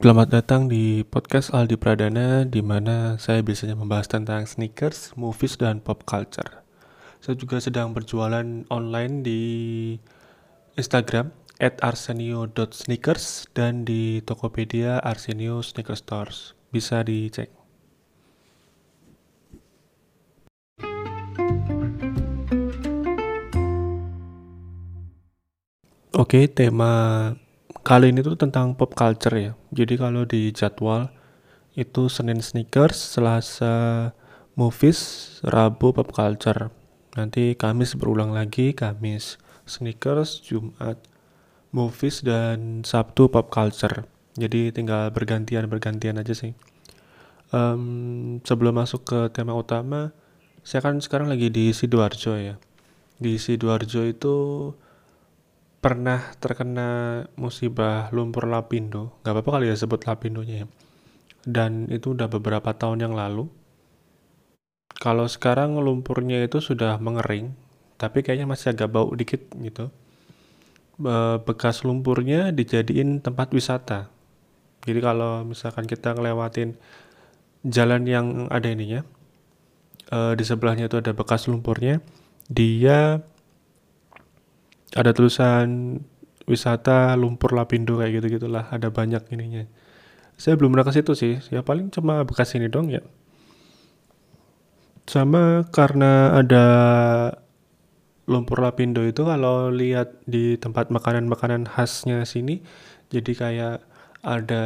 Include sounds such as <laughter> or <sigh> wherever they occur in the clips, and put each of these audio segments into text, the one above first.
Selamat datang di podcast Aldi Pradana di mana saya biasanya membahas tentang sneakers, movies, dan pop culture. Saya juga sedang berjualan online di Instagram at arsenio.sneakers dan di Tokopedia Arsenio Sneaker Stores. Bisa dicek. Oke, tema kali ini tuh tentang pop culture ya. Jadi kalau di jadwal itu Senin sneakers, Selasa movies, Rabu pop culture. Nanti Kamis berulang lagi, Kamis sneakers, Jumat movies dan Sabtu pop culture. Jadi tinggal bergantian-bergantian aja sih. Um, sebelum masuk ke tema utama, saya kan sekarang lagi di Sidoarjo ya. Di Sidoarjo itu pernah terkena musibah lumpur lapindo? Nggak apa-apa kali ya sebut lapindonya ya. Dan itu udah beberapa tahun yang lalu. Kalau sekarang lumpurnya itu sudah mengering tapi kayaknya masih agak bau dikit gitu. Bekas lumpurnya dijadiin tempat wisata. Jadi kalau misalkan kita ngelewatin jalan yang ada ininya eh, di sebelahnya itu ada bekas lumpurnya dia ada tulisan wisata lumpur lapindo kayak gitu gitulah ada banyak ininya. Saya belum pernah ke situ sih. Ya paling cuma bekas ini dong ya. Sama karena ada lumpur lapindo itu kalau lihat di tempat makanan-makanan khasnya sini jadi kayak ada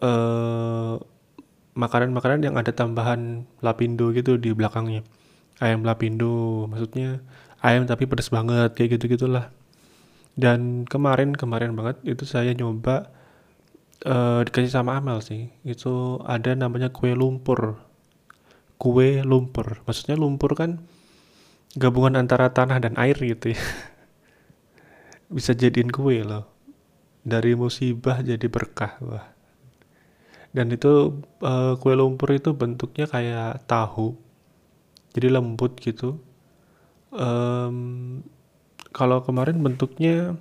eh, makanan-makanan yang ada tambahan lapindo gitu di belakangnya. Ayam lapindo maksudnya ayam tapi pedas banget kayak gitu gitulah dan kemarin kemarin banget itu saya nyoba uh, dikasih sama Amel sih. Itu ada namanya kue lumpur. Kue lumpur. Maksudnya lumpur kan gabungan antara tanah dan air gitu ya. <laughs> Bisa jadiin kue loh. Dari musibah jadi berkah wah. Dan itu uh, kue lumpur itu bentuknya kayak tahu. Jadi lembut gitu um, kalau kemarin bentuknya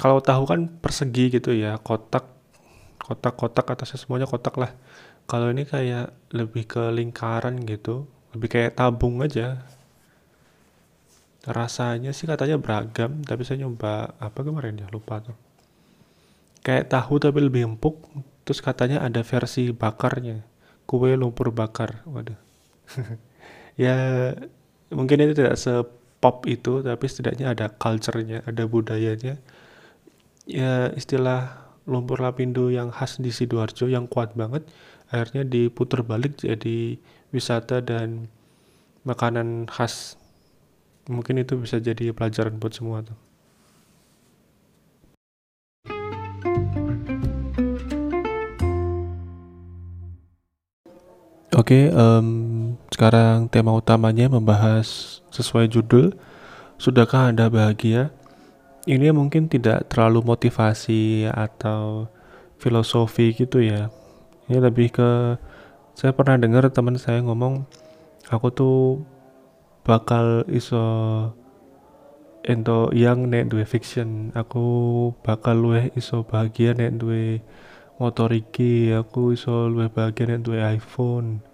kalau tahu kan persegi gitu ya kotak kotak-kotak atasnya semuanya kotak lah. Kalau ini kayak lebih ke lingkaran gitu lebih kayak tabung aja. Rasanya sih katanya beragam tapi saya nyoba apa kemarin ya lupa tuh. Kayak tahu tapi lebih empuk terus katanya ada versi bakarnya. Kue lumpur bakar waduh. <laughs> Ya mungkin itu tidak sepop itu tapi setidaknya ada culture-nya ada budayanya. Ya istilah lumpur lapindo yang khas di sidoarjo yang kuat banget akhirnya diputar balik jadi wisata dan makanan khas. Mungkin itu bisa jadi pelajaran buat semua tuh. Oke, okay, um, sekarang tema utamanya membahas sesuai judul, Sudahkah Anda bahagia? Ini mungkin tidak terlalu motivasi atau filosofi gitu ya. Ini lebih ke saya pernah dengar teman saya ngomong, aku tuh bakal iso ento yang nek duwe fiction, aku bakal luwih iso bahagia nek duwe motor iki aku iso luwih bahagia nek duwe iPhone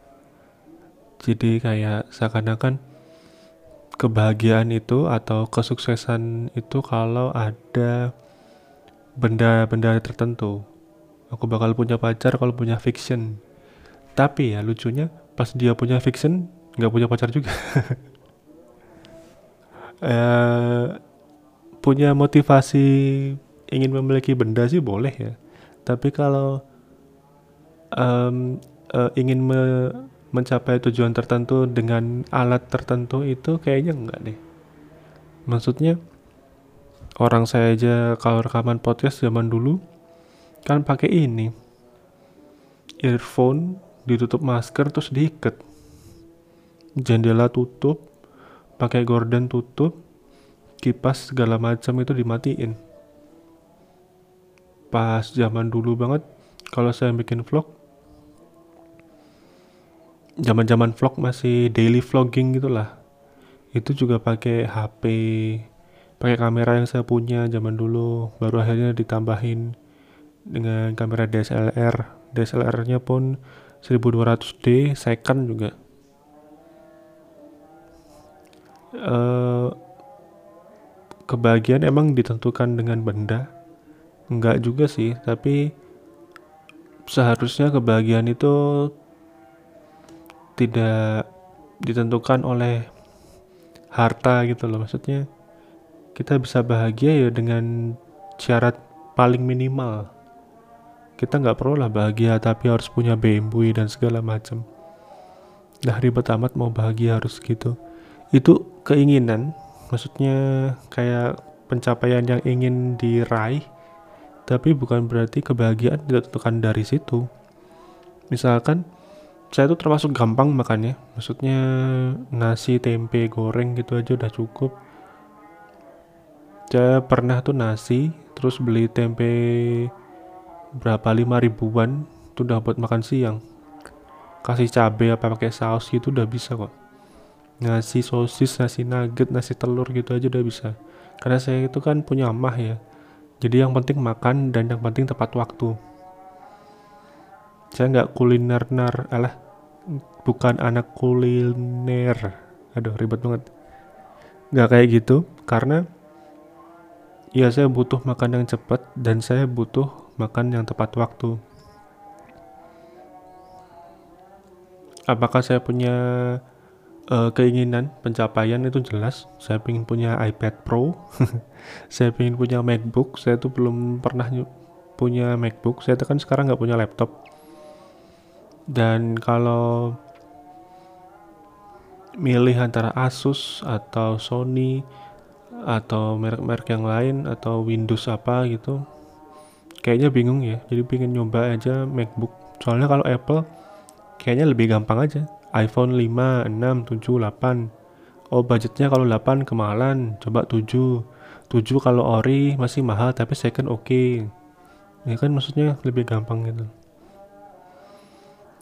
jadi kayak seakan-akan kebahagiaan itu atau kesuksesan itu kalau ada benda-benda tertentu. Aku bakal punya pacar kalau punya fiction. Tapi ya lucunya pas dia punya fiction nggak punya pacar juga. <laughs> Eh, punya motivasi ingin memiliki benda sih boleh ya. Tapi kalau um, uh, ingin me mencapai tujuan tertentu dengan alat tertentu itu kayaknya enggak deh. Maksudnya orang saya aja kalau rekaman podcast zaman dulu kan pakai ini. Earphone ditutup masker terus diikat. Jendela tutup pakai gorden tutup kipas segala macam itu dimatiin. Pas zaman dulu banget kalau saya bikin vlog zaman-zaman vlog masih daily vlogging gitulah. Itu juga pakai HP pakai kamera yang saya punya zaman dulu baru akhirnya ditambahin dengan kamera DSLR DSLR nya pun 1200D second juga. Uh, kebahagiaan emang ditentukan dengan benda? Enggak juga sih tapi seharusnya kebahagiaan itu tidak ditentukan oleh harta gitu loh. Maksudnya kita bisa bahagia ya dengan syarat paling minimal. Kita nggak perlu lah bahagia tapi harus punya BMW dan segala macam. Dah ribet amat mau bahagia harus gitu. Itu keinginan maksudnya kayak pencapaian yang ingin diraih tapi bukan berarti kebahagiaan ditentukan dari situ. Misalkan saya tuh termasuk gampang makannya. Maksudnya nasi tempe goreng gitu aja udah cukup. Saya pernah tuh nasi terus beli tempe berapa lima ribuan tuh udah buat makan siang. Kasih cabai apa pakai saus gitu udah bisa kok. Nasi sosis nasi nugget nasi telur gitu aja udah bisa. Karena saya itu kan punya mah ya. Jadi yang penting makan dan yang penting tepat waktu saya nggak kuliner nar alah bukan anak kuliner. Aduh ribet banget. Nggak kayak gitu karena ya saya butuh makan yang cepat dan saya butuh makan yang tepat waktu. Apakah saya punya uh, keinginan pencapaian? Itu jelas. Saya ingin punya iPad Pro. <laughs> Saya ingin punya MacBook. Saya tuh belum pernah punya MacBook. Saya kan sekarang nggak punya laptop dan kalau milih antara Asus atau Sony atau merek-merek yang lain atau Windows apa gitu kayaknya bingung ya. Jadi pengen nyoba aja MacBook. Soalnya kalau Apple kayaknya lebih gampang aja. iPhone 5, 6, 7, 8 oh budgetnya kalau 8 kemahalan. Coba 7 7 kalau ori masih mahal tapi second oke. Okay. ya kan maksudnya lebih gampang gitu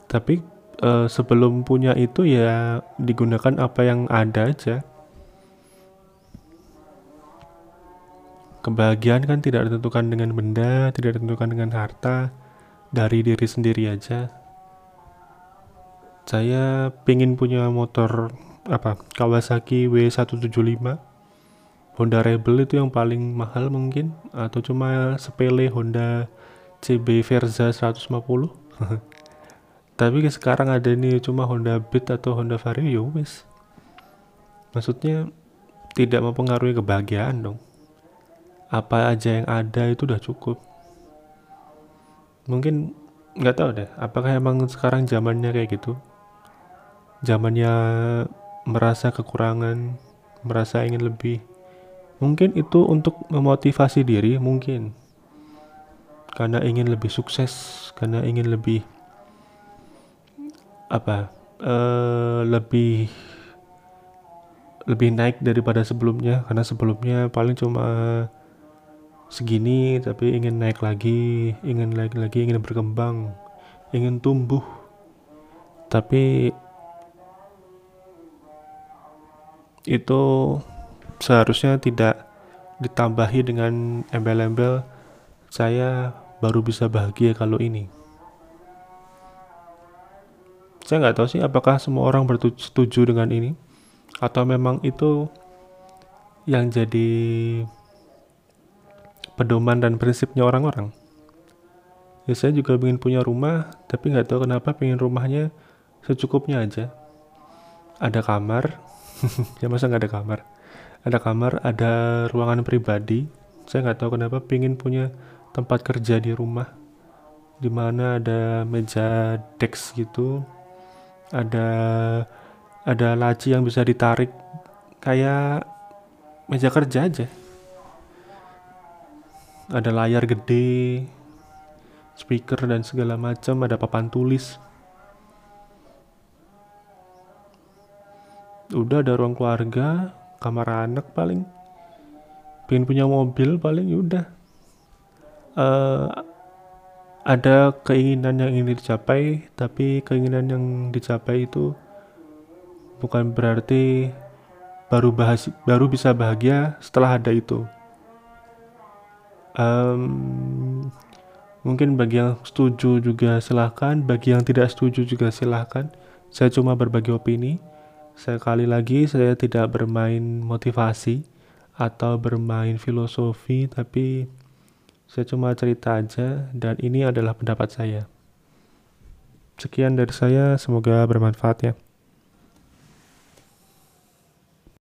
tapi uh, sebelum punya itu ya digunakan apa yang ada aja. Kebahagiaan kan tidak ditentukan dengan benda tidak ditentukan dengan harta dari diri sendiri aja. Saya pingin punya motor apa Kawasaki W175 Honda Rebel itu yang paling mahal mungkin atau cuma sepele Honda CB Verza 150 tapi sekarang ada nih cuma Honda Beat atau Honda Vario ya wes maksudnya tidak mempengaruhi kebahagiaan dong. Apa aja yang ada itu udah cukup. Mungkin nggak tahu deh apakah emang sekarang zamannya kayak gitu? Zamannya merasa kekurangan merasa ingin lebih. Mungkin itu untuk memotivasi diri mungkin. Karena ingin lebih sukses karena ingin lebih apa uh, lebih lebih naik daripada sebelumnya. Karena sebelumnya paling cuma segini tapi ingin naik lagi ingin naik lagi ingin berkembang ingin tumbuh. Tapi itu seharusnya tidak ditambahi dengan embel-embel. Saya baru bisa bahagia kalau ini saya nggak tahu sih apakah semua orang setuju dengan ini atau memang itu yang jadi pedoman dan prinsipnya orang-orang. Ya saya juga ingin punya rumah tapi nggak tahu kenapa pengen rumahnya secukupnya aja. Ada kamar. <laughs> Ya masa nggak ada kamar? Ada kamar ada ruangan pribadi. Saya nggak tahu kenapa pengen punya tempat kerja di rumah di mana ada meja desk gitu ada ada laci yang bisa ditarik. Kayak meja kerja aja. Ada layar gede speaker dan segala macam ada papan tulis. Udah ada ruang keluarga kamar anak paling. Pengen punya mobil paling ya udah. Uh, ada keinginan yang ingin dicapai tapi keinginan yang dicapai itu bukan berarti baru bahas baru bisa bahagia setelah ada itu um, Mungkin bagi yang setuju juga silahkan, bagi yang tidak setuju juga silahkan. Saya cuma berbagi opini. Sekali lagi, saya tidak bermain motivasi atau bermain filosofi, tapi saya cuma cerita aja, dan ini adalah pendapat saya. Sekian dari saya, semoga bermanfaat ya.